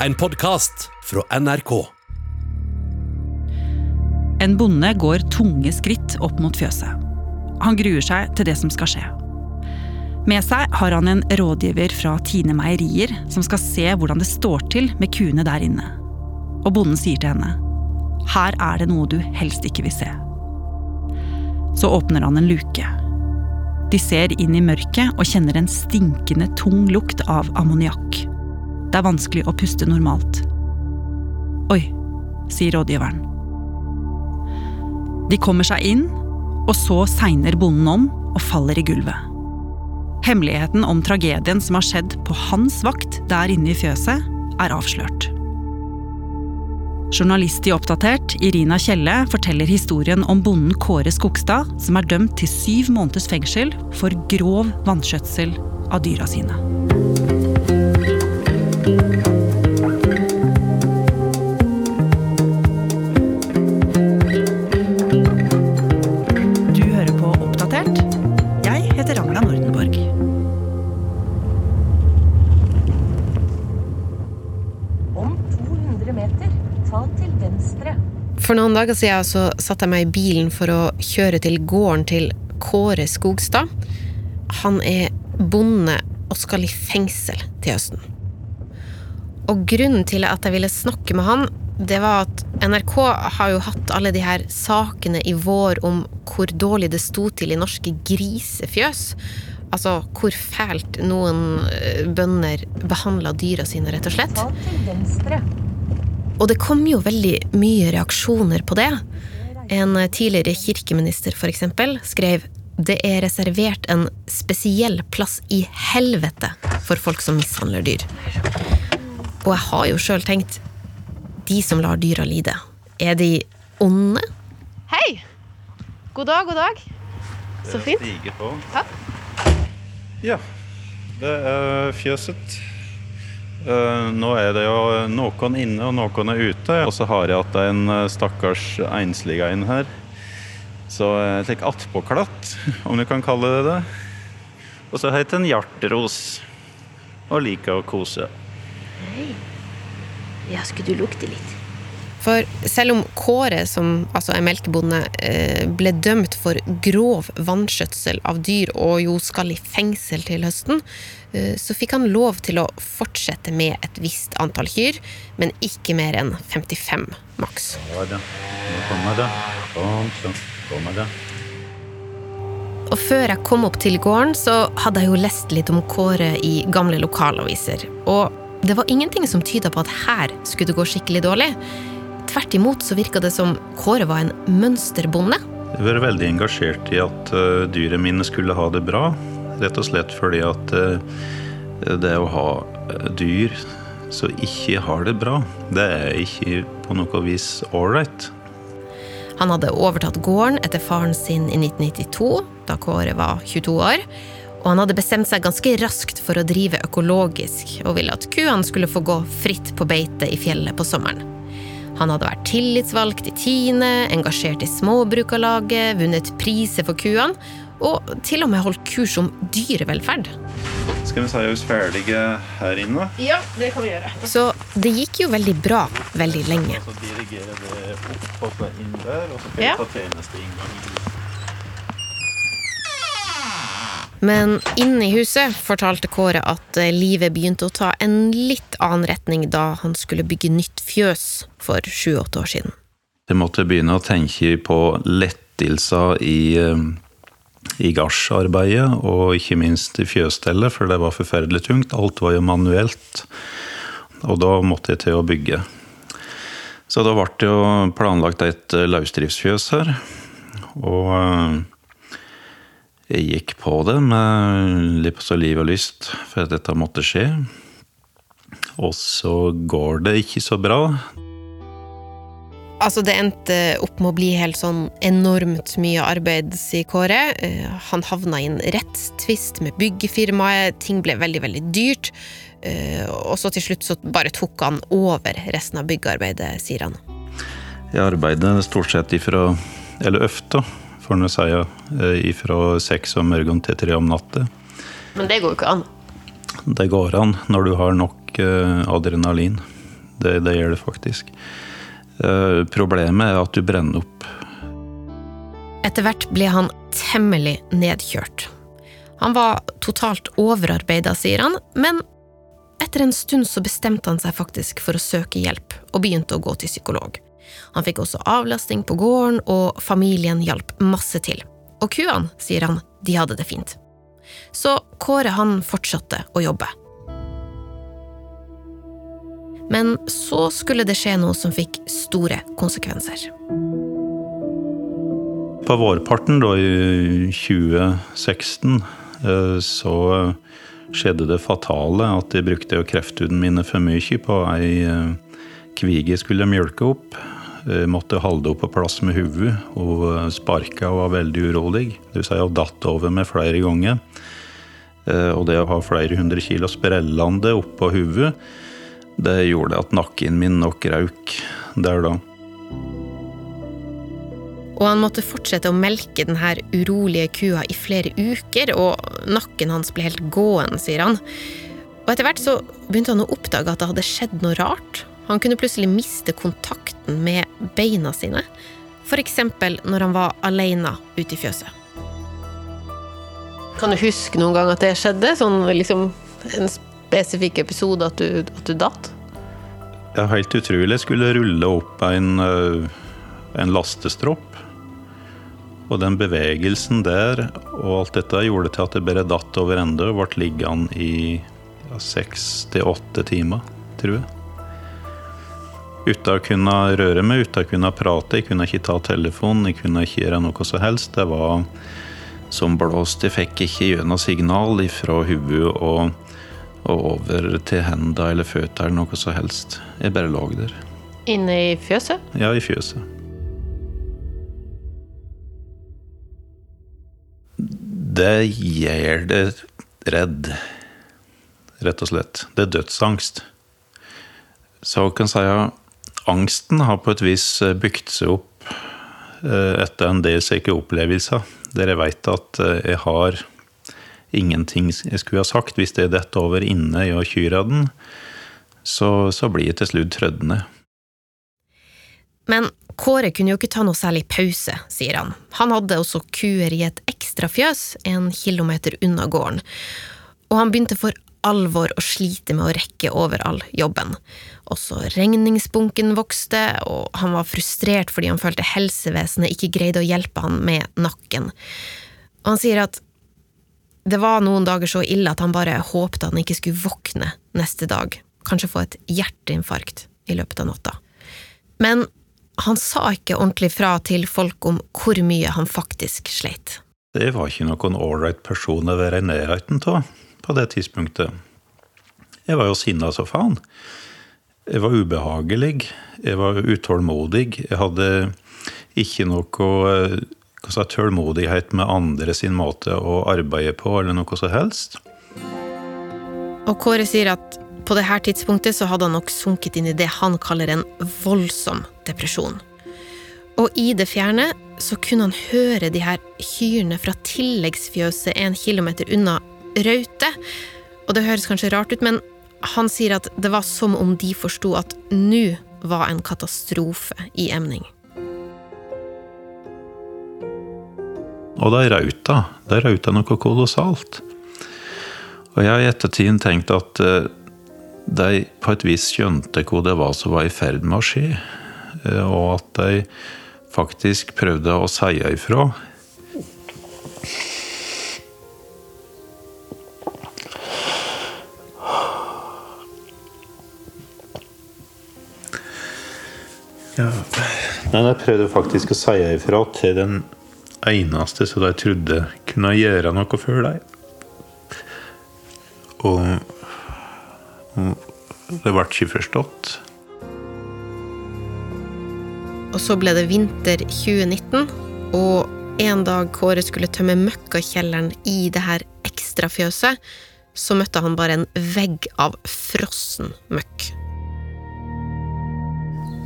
En podkast fra NRK. En bonde går tunge skritt opp mot fjøset. Han gruer seg til det som skal skje. Med seg har han en rådgiver fra Tine Meierier som skal se hvordan det står til med kuene der inne. Og bonden sier til henne her er det noe du helst ikke vil se. Så åpner han en luke. De ser inn i mørket og kjenner en stinkende tung lukt av ammoniakk. Det er vanskelig å puste normalt. Oi, sier rådgiveren. De kommer seg inn, og så segner bonden om og faller i gulvet. Hemmeligheten om tragedien som har skjedd på hans vakt der inne i fjøset, er avslørt. Journalist i Oppdatert, Irina Kjelle, forteller historien om bonden Kåre Skogstad, som er dømt til syv måneders fengsel for grov vanskjøtsel av dyra sine. For noen dager siden så satte jeg meg i bilen for å kjøre til gården til Kåre Skogstad. Han er bonde og skal i fengsel til høsten. Og grunnen til at jeg ville snakke med han, det var at NRK har jo hatt alle de her sakene i vår om hvor dårlig det sto til i norske grisefjøs. Altså hvor fælt noen eh, bønder behandla dyra sine, rett og slett. Ta til venstre. Og det kom jo veldig mye reaksjoner på det. En tidligere kirkeminister eksempel skrev det er reservert en spesiell plass i helvete for folk som mishandler dyr. Og jeg har jo sjøl tenkt de som lar dyra lide, er de onde? Hei! God dag, god dag. Så fint. Stiger på. Takk. Ja, det er fjøset. Eh, Nå er det jo noen inne og noen er ute. Og så har jeg hatt en eh, stakkars enslig en her. Så jeg tar attpåklatt, om du kan kalle det det. Og så heter den Hjartros. Og liker å kose. Ja, skulle du lukte litt? For selv om Kåre, som altså er melkebonde, eh, ble dømt for grov vanskjøtsel av dyr og jo skal i fengsel til høsten, så fikk han lov til å fortsette med et visst antall kyr, men ikke mer enn 55 maks. Sånn. Og før jeg kom opp til gården, så hadde jeg jo lest litt om Kåre i gamle lokalaviser. Og det var ingenting som tyda på at her skulle det gå skikkelig dårlig. Tvert imot så virka det som Kåre var en mønsterbonde. Jeg var veldig engasjert i at uh, dyrene mine skulle ha det bra. Rett og slett fordi at uh, det å ha dyr som ikke har det bra, det er ikke på noe vis ålreit. Han hadde overtatt gården etter faren sin i 1992, da Kåre var 22 år. Og han hadde bestemt seg ganske raskt for å drive økologisk, og ville at kuene skulle få gå fritt på beite i fjellet på sommeren. Han hadde vært tillitsvalgt i Tine, engasjert i Småbrukarlaget, vunnet priser for kuene, og til og med holdt kurs om dyrevelferd. Skal vi si oss ferdige her inne? Ja, det kan vi gjøre. Så det gikk jo veldig bra veldig lenge. Så dirigerer det opp og så inn der, og så kan Ja. vi ta tjeneste inngang. Men inne i huset fortalte Kåre at eh, livet begynte å ta en litt annen retning da han skulle bygge nytt fjøs for sju-åtte år siden. Jeg måtte begynne å tenke på lettelser i, eh, i gardsarbeidet, og ikke minst i fjøsstellet, for det var forferdelig tungt. Alt var jo manuelt. Og da måtte jeg til å bygge. Så da ble det jo planlagt et eh, løsdriftsfjøs her. Og eh, jeg gikk på det med litt så liv og lyst for at dette måtte skje. Og så går det ikke så bra. Altså, det endte opp med å bli helt sånn enormt mye arbeid, sier Kåre. Eh, Han havna i en rettstvist med byggefirmaet, ting ble veldig, veldig dyrt. Eh, Og så til slutt så bare tok han over resten av byggearbeidet, sier han. Jeg arbeider stort sett ifra, eller ofte, får en si, eh, ifra seks om morgenen til tre om natta. Men det går jo ikke an. Det går an når du har nok adrenalin. Det, det gjør det faktisk. Eh, problemet er at du brenner opp. Etter hvert ble han temmelig nedkjørt. Han var totalt overarbeida, sier han, men etter en stund så bestemte han seg faktisk for å søke hjelp, og begynte å gå til psykolog. Han fikk også avlasting på gården, og familien hjalp masse til. Og kuene, sier han, de hadde det fint. Så Kåre han fortsatte å jobbe. Men så skulle det skje noe som fikk store konsekvenser. På vårparten da i 2016 eh, så skjedde det fatale at jeg brukte krefthuden mine for mye på ei eh, kvige skulle mjølke opp. Jeg måtte holde henne på plass med hodet. Hun sparka og var veldig urolig. Det vil si hun datt over med flere ganger. Eh, og det å ha flere hundre kilo sprellende oppå hodet, det gjorde at nakken min nok rauk der da. Og han måtte fortsette å melke denne urolige kua i flere uker, og nakken hans ble helt gåen, sier han. Og etter hvert så begynte han å oppdage at det hadde skjedd noe rart. Han kunne plutselig miste kontakten med beina sine, f.eks. når han var alene ute i fjøset. Kan du huske noen gang at det skjedde? Sånn liksom en spesifikk episode at du, at du datt? Er helt utrolig. Jeg skulle rulle opp en, eh, en lastestropp. Og den bevegelsen der og alt dette gjorde til at jeg bare datt over ende og ble liggende i seks til åtte timer, tror jeg. Uten å kunne røre meg, uten å kunne prate. Jeg kunne ikke ta telefonen, jeg kunne ikke gjøre noe som helst. Det var som blåst. Jeg fikk ikke gjennom signal fra hodet og, og, over til hendene eller føtta eller noe som helst. Jeg bare lå der. Inne i fjøset? Ja, i fjøset. Det gjør det redd, rett og slett. Det er dødsangst. Så kan si at angsten har på et vis bygd seg opp eh, etter en del slike opplevelser, der jeg vet at eh, jeg har ingenting skulle ha sagt. Hvis det detter over inne i kyrne, så, så blir jeg til slutt trøddende. Men Kåre kunne jo ikke ta noe særlig pause, sier han. Han hadde også kuer i et ekstra fjøs en kilometer unna gården. Og han begynte for alvor å slite med å rekke over all jobben. Også regningsbunken vokste, og han var frustrert fordi han følte helsevesenet ikke greide å hjelpe han med nakken. Og han sier at det var noen dager så ille at han bare håpte han ikke skulle våkne neste dag, kanskje få et hjerteinfarkt i løpet av natta. Men han sa ikke ordentlig fra til folk om hvor mye han faktisk sleit. Det var ikke noen ålreit person å være i nærheten av på det tidspunktet. Jeg var jo sinna så faen. Jeg var ubehagelig. Jeg var utålmodig. Jeg hadde ikke noe si, tålmodighet med andre sin måte å arbeide på, eller noe som helst. Og Kåre sier at på dette tidspunktet så hadde han nok sunket inn i det han kaller en voldsom depresjon. Og i det fjerne så kunne han høre de her kyrne fra tilleggsfjøset en kilometer unna raute. Og det høres kanskje rart ut, men han sier at det var som om de forsto at nå var en katastrofe i emning. Og de rauta. De rauta noe kolossalt. Og jeg har i ettertiden tenkt at eh, de på et vis skjønte hva det var som var i ferd med å skje. Eh, og at de faktisk prøvde å si ifra. Ja. Men jeg prøvde faktisk å si ifra til den eneste som de trodde kunne gjøre noe for dem. Og det ble ikke forstått. Og så ble det vinter 2019, og en dag Kåre skulle tømme møkkakjelleren i det her ekstrafjøset, så møtte han bare en vegg av frossen møkk.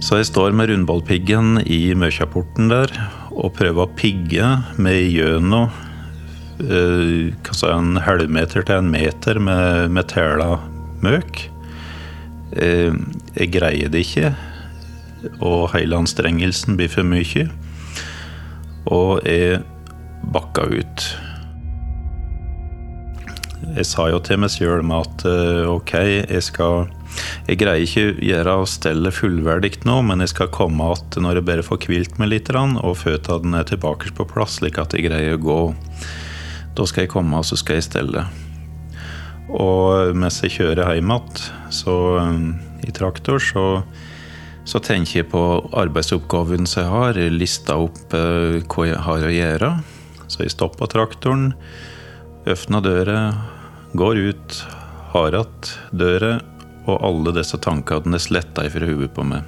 Så jeg står med rundballpiggen i møkjaporten der og prøve å pigge med gjennom eh, en halvmeter til en meter med, med tæla møk. Eh, jeg greier det ikke, og hele anstrengelsen blir for mye. Og jeg bakka ut. Jeg sa jo til meg sjøl at eh, ok, jeg skal Jeg greier ikke gjøre stellet fullverdig nå, men jeg skal komme igjen når jeg bare får hvilt meg litt, og føttene er tilbake på plass, slik at jeg greier å gå. Da skal jeg komme, og så skal jeg stelle. Og mens jeg kjører hjem igjen i traktor, så, så, tenker jeg på arbeidsoppgaven som jeg har. Jeg opp hva jeg har å gjøre. Så jeg stopper traktoren, åpner døra, går ut, har att døra, og alle disse tankene sletta ifra hodet på meg.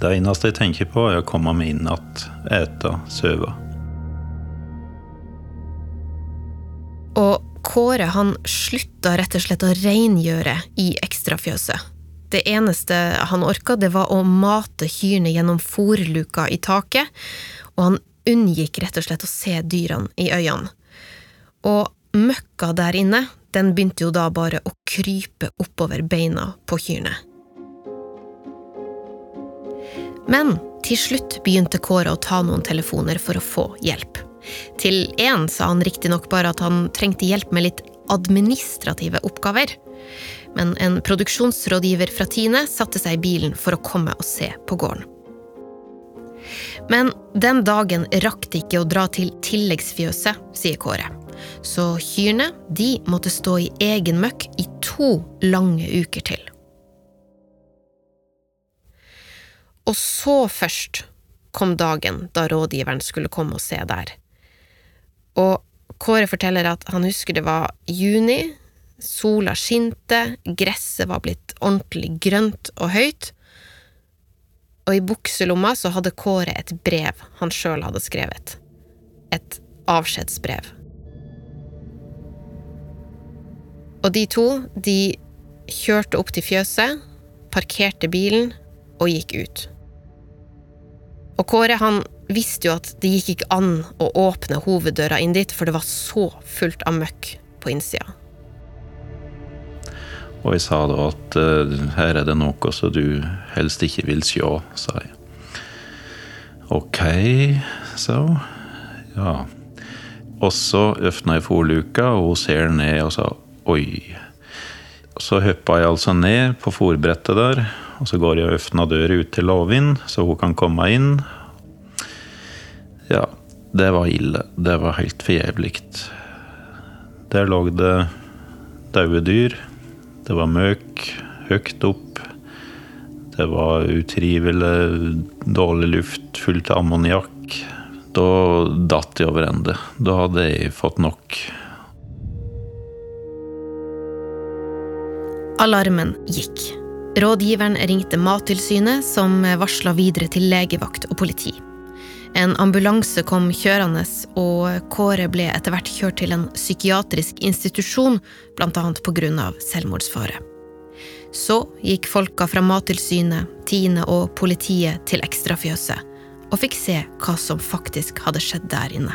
Det eneste jeg tenker på, er å komme meg inn att, ete, sove. Og Kåre han slutta rett og slett å rengjøre i ekstrafjøset. Det eneste han orka, det var å mate kyrne gjennom fòrluka i taket, og han unngikk rett og slett å se dyrene i øynene. Og møkka der inne, den begynte jo da bare å krype oppover beina på kyrne. Men til slutt begynte Kåre å ta noen telefoner for å få hjelp. Til én sa han riktignok bare at han trengte hjelp med litt administrative oppgaver. Men en produksjonsrådgiver fra Tine satte seg i bilen for å komme og se på gården. Men den dagen rakk de ikke å dra til tilleggsfjøset, sier Kåre. Så kyrne de måtte stå i egen møkk i to lange uker til. Og så først kom dagen da rådgiveren skulle komme og se der. Og Kåre forteller at han husker det var juni, sola skinte, gresset var blitt ordentlig grønt og høyt, og i bukselomma så hadde Kåre et brev han sjøl hadde skrevet. Et avskjedsbrev. Og de to, de kjørte opp til fjøset, parkerte bilen og gikk ut. Og Kåre han visste jo at det gikk ikke an å åpne hoveddøra inn dit, for det var så fullt av møkk på innsida. Og jeg sa da at uh, her er det noe som du helst ikke vil se, sa jeg. Ok, hun. Ja. Og så åpna jeg forluka, og hun ser ned og sa oi. Så hoppa jeg altså ned på fòrbrettet der, og så går jeg og åpner døra ut til Lovin, så hun kan komme inn. Ja, det var ille. Det var helt forjævlig. Der lå det døde dyr. Det var møk høyt opp. Det var utrivelig dårlig luft, fullt av ammoniakk. Da datt jeg over ende. Da hadde jeg fått nok. Alarmen gikk. Rådgiveren ringte Mattilsynet, som varsla videre til legevakt og politi. En ambulanse kom kjørende, og Kåre ble etter hvert kjørt til en psykiatrisk institusjon, grunn av selvmordsfare. Så gikk folka fra Mattilsynet, Tine og politiet til ekstrafjøset, og fikk se hva som faktisk hadde skjedd der inne.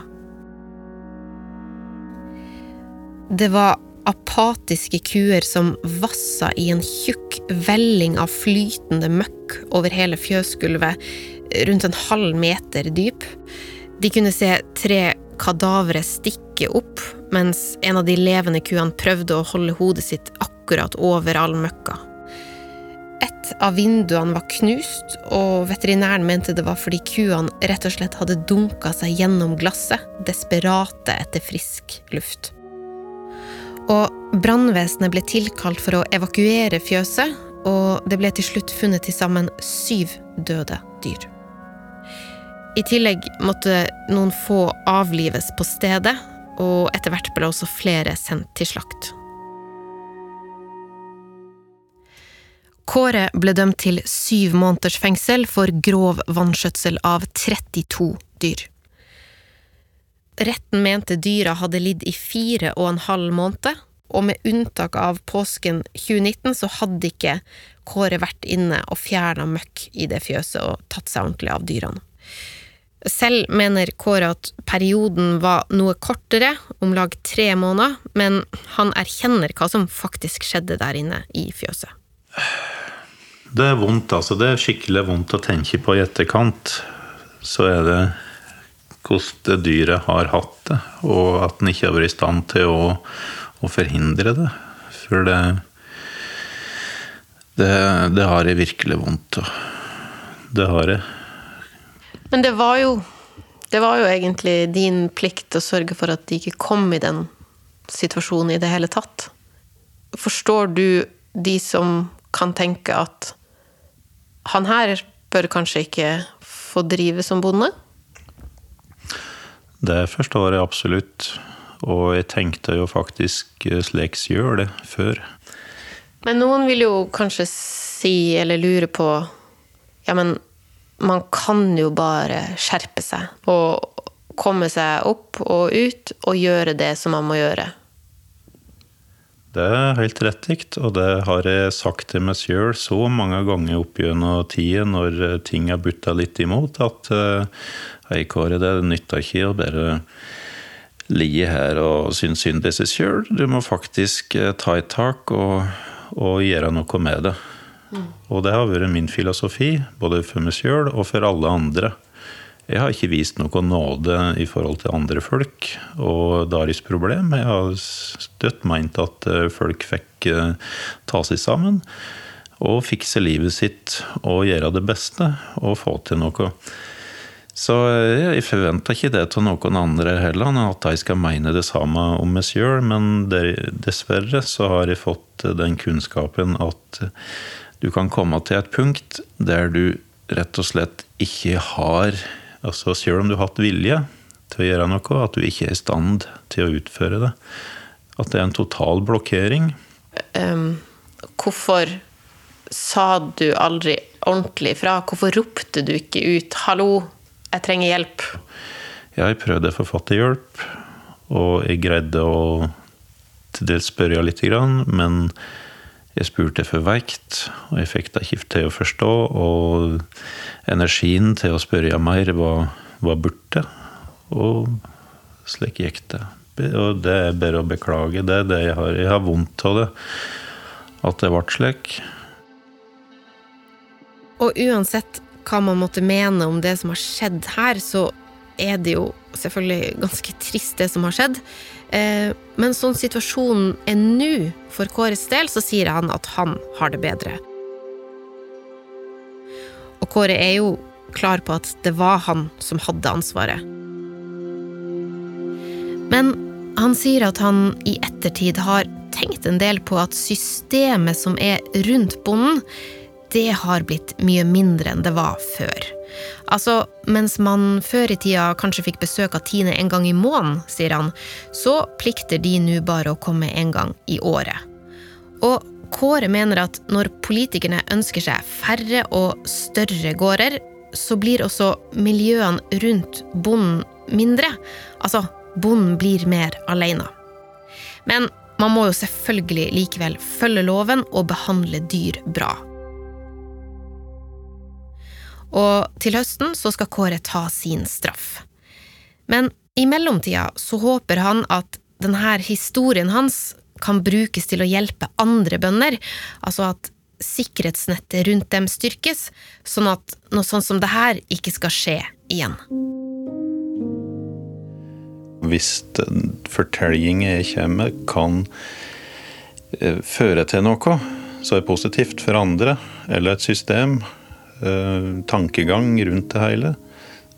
Det var apatiske kuer som vassa i en tjukk velling av flytende møkk over hele fjøsgulvet, rundt en halv meter dyp. De kunne se tre kadavere stikke opp, mens en av de levende kuene prøvde å holde hodet sitt akkurat over all møkka. Et av vinduene var knust, og veterinæren mente det var fordi kuene rett og slett hadde dunka seg gjennom glasset, desperate etter frisk luft. Og brannvesenet ble tilkalt for å evakuere fjøset, og det ble til slutt funnet til sammen syv døde dyr. I tillegg måtte noen få avlives på stedet, og etter hvert ble også flere sendt til slakt. Kåre ble dømt til syv måneders fengsel for grov vanskjøtsel av 32 dyr. Retten mente dyra hadde lidd i fire og en halv måned, og med unntak av påsken 2019 så hadde ikke Kåre vært inne og fjerna møkk i det fjøset og tatt seg ordentlig av dyrene. Selv mener Kåre at perioden var noe kortere, om lag tre måneder, men han erkjenner hva som faktisk skjedde der inne i fjøset. Det er vondt, altså. Det er skikkelig vondt å tenke på i etterkant. Så er det hvordan dyret har hatt det, og at den ikke har vært i stand til å, å forhindre det. For det, det, det har jeg virkelig vondt av. Det har jeg. Men det var jo Det var jo egentlig din plikt å sørge for at de ikke kom i den situasjonen i det hele tatt. Forstår du de som kan tenke at han her bør kanskje ikke få drive som bonde? Det forstår jeg absolutt. Og jeg tenkte jo faktisk slik gjør det før. Men noen vil jo kanskje si, eller lure på Ja, men man kan jo bare skjerpe seg og komme seg opp og ut og gjøre det som man må gjøre. Det er helt rettigt, og det har jeg sagt til meg sjøl så mange ganger opp gjennom tida når ting har butta litt imot, at hei, Kåre, det nytter ikke å bare ligge her og synes synd på seg sjøl. Du må faktisk ta et tak og, og gjøre noe med det. Mm. Og det har vært min filosofi, både for meg sjøl og for alle andre. Jeg har ikke vist noe nåde i forhold til andre folk og deres problem. Jeg har støtt meint at eh, folk fikk eh, ta seg sammen og fikse livet sitt og gjøre det beste og få til noe. Så eh, jeg forventer ikke det av noen andre heller, at de skal mene det samme om meg sjøl. Men dessverre så har jeg fått den kunnskapen at du kan komme til et punkt der du rett og slett ikke har Altså Selv om du har hatt vilje til å gjøre noe, at du ikke er i stand til å utføre det. At det er en total blokkering. Um, hvorfor sa du aldri ordentlig fra? Hvorfor ropte du ikke ut 'hallo, jeg trenger hjelp'? Jeg prøvde å få fatt i hjelp, og jeg greide å til dels spørre litt, men jeg spurte for vekt, og jeg fikk det ikke til å forstå. Og energien til å spørre mer var, var borte. Og slik gikk det. Og det er bare å beklage. Det det jeg har. Jeg har vondt av det. At det ble slik. Og uansett hva man måtte mene om det som har skjedd her, så er det jo selvfølgelig ganske trist, det som har skjedd. Eh, men sånn situasjonen er nå for Kåres del, så sier han at han har det bedre. Og Kåre er jo klar på at det var han som hadde ansvaret. Men han sier at han i ettertid har tenkt en del på at systemet som er rundt bonden, det har blitt mye mindre enn det var før. Altså, mens man før i tida kanskje fikk besøk av Tine en gang i måneden, sier han, så plikter de nå bare å komme en gang i året. Og Kåre mener at når politikerne ønsker seg færre og større gårder, så blir også miljøene rundt bonden mindre. Altså, bonden blir mer alene. Men man må jo selvfølgelig likevel følge loven og behandle dyr bra. Og til høsten så skal Kåre ta sin straff. Men i mellomtida så håper han at denne historien hans kan brukes til å hjelpe andre bønder, altså at sikkerhetsnettet rundt dem styrkes, sånn at noe sånt som det her ikke skal skje igjen. Hvis fortellinger jeg kommer kan eh, føre til noe som er positivt for andre, eller et system, tankegang rundt det hele,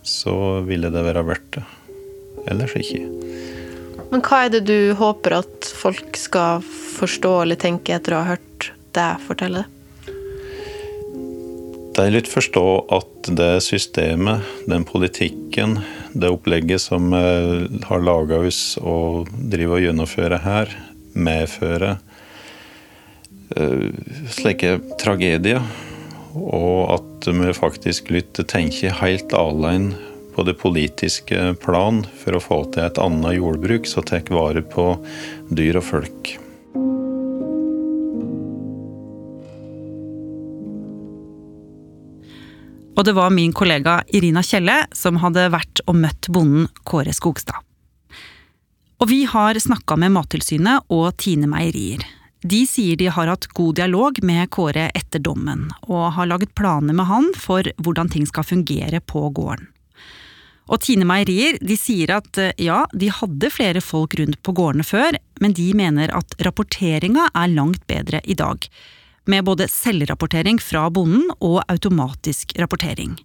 så ville det være verdt det. Ellers ikke. Men hva er det du håper at folk skal forstå eller tenke etter å ha hørt deg fortelle? det? De vil forstå at det systemet, den politikken, det opplegget som har laga oss og driver og gjennomfører her, medfører uh, slike tragedier og at vi faktisk lytter tenker helt alene på det politiske plan for å få til et annet jordbruk som tar vare på dyr og folk. Og det var min kollega Irina Kjelle som hadde vært og møtt bonden Kåre Skogstad. Og vi har snakka med Mattilsynet og Tine Meierier. De sier de har hatt god dialog med Kåre etter dommen, og har laget planer med han for hvordan ting skal fungere på gården. Og Tine Meierier de sier at eh, ja, de hadde flere folk rundt på gårdene før, men de mener at rapporteringa er langt bedre i dag. Med både selvrapportering fra bonden og automatisk rapportering.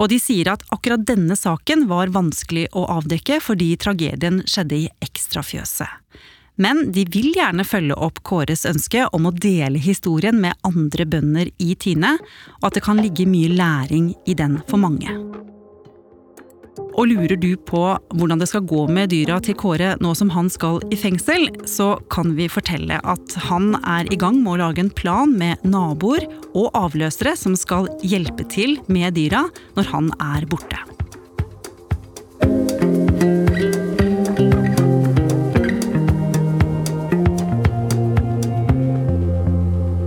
Og de sier at akkurat denne saken var vanskelig å avdekke fordi tragedien skjedde i ekstrafjøset. Men de vil gjerne følge opp Kåres ønske om å dele historien med andre bønder i Tine, og at det kan ligge mye læring i den for mange. Og lurer du på hvordan det skal gå med dyra til Kåre nå som han skal i fengsel, så kan vi fortelle at han er i gang med å lage en plan med naboer og avløsere som skal hjelpe til med dyra når han er borte.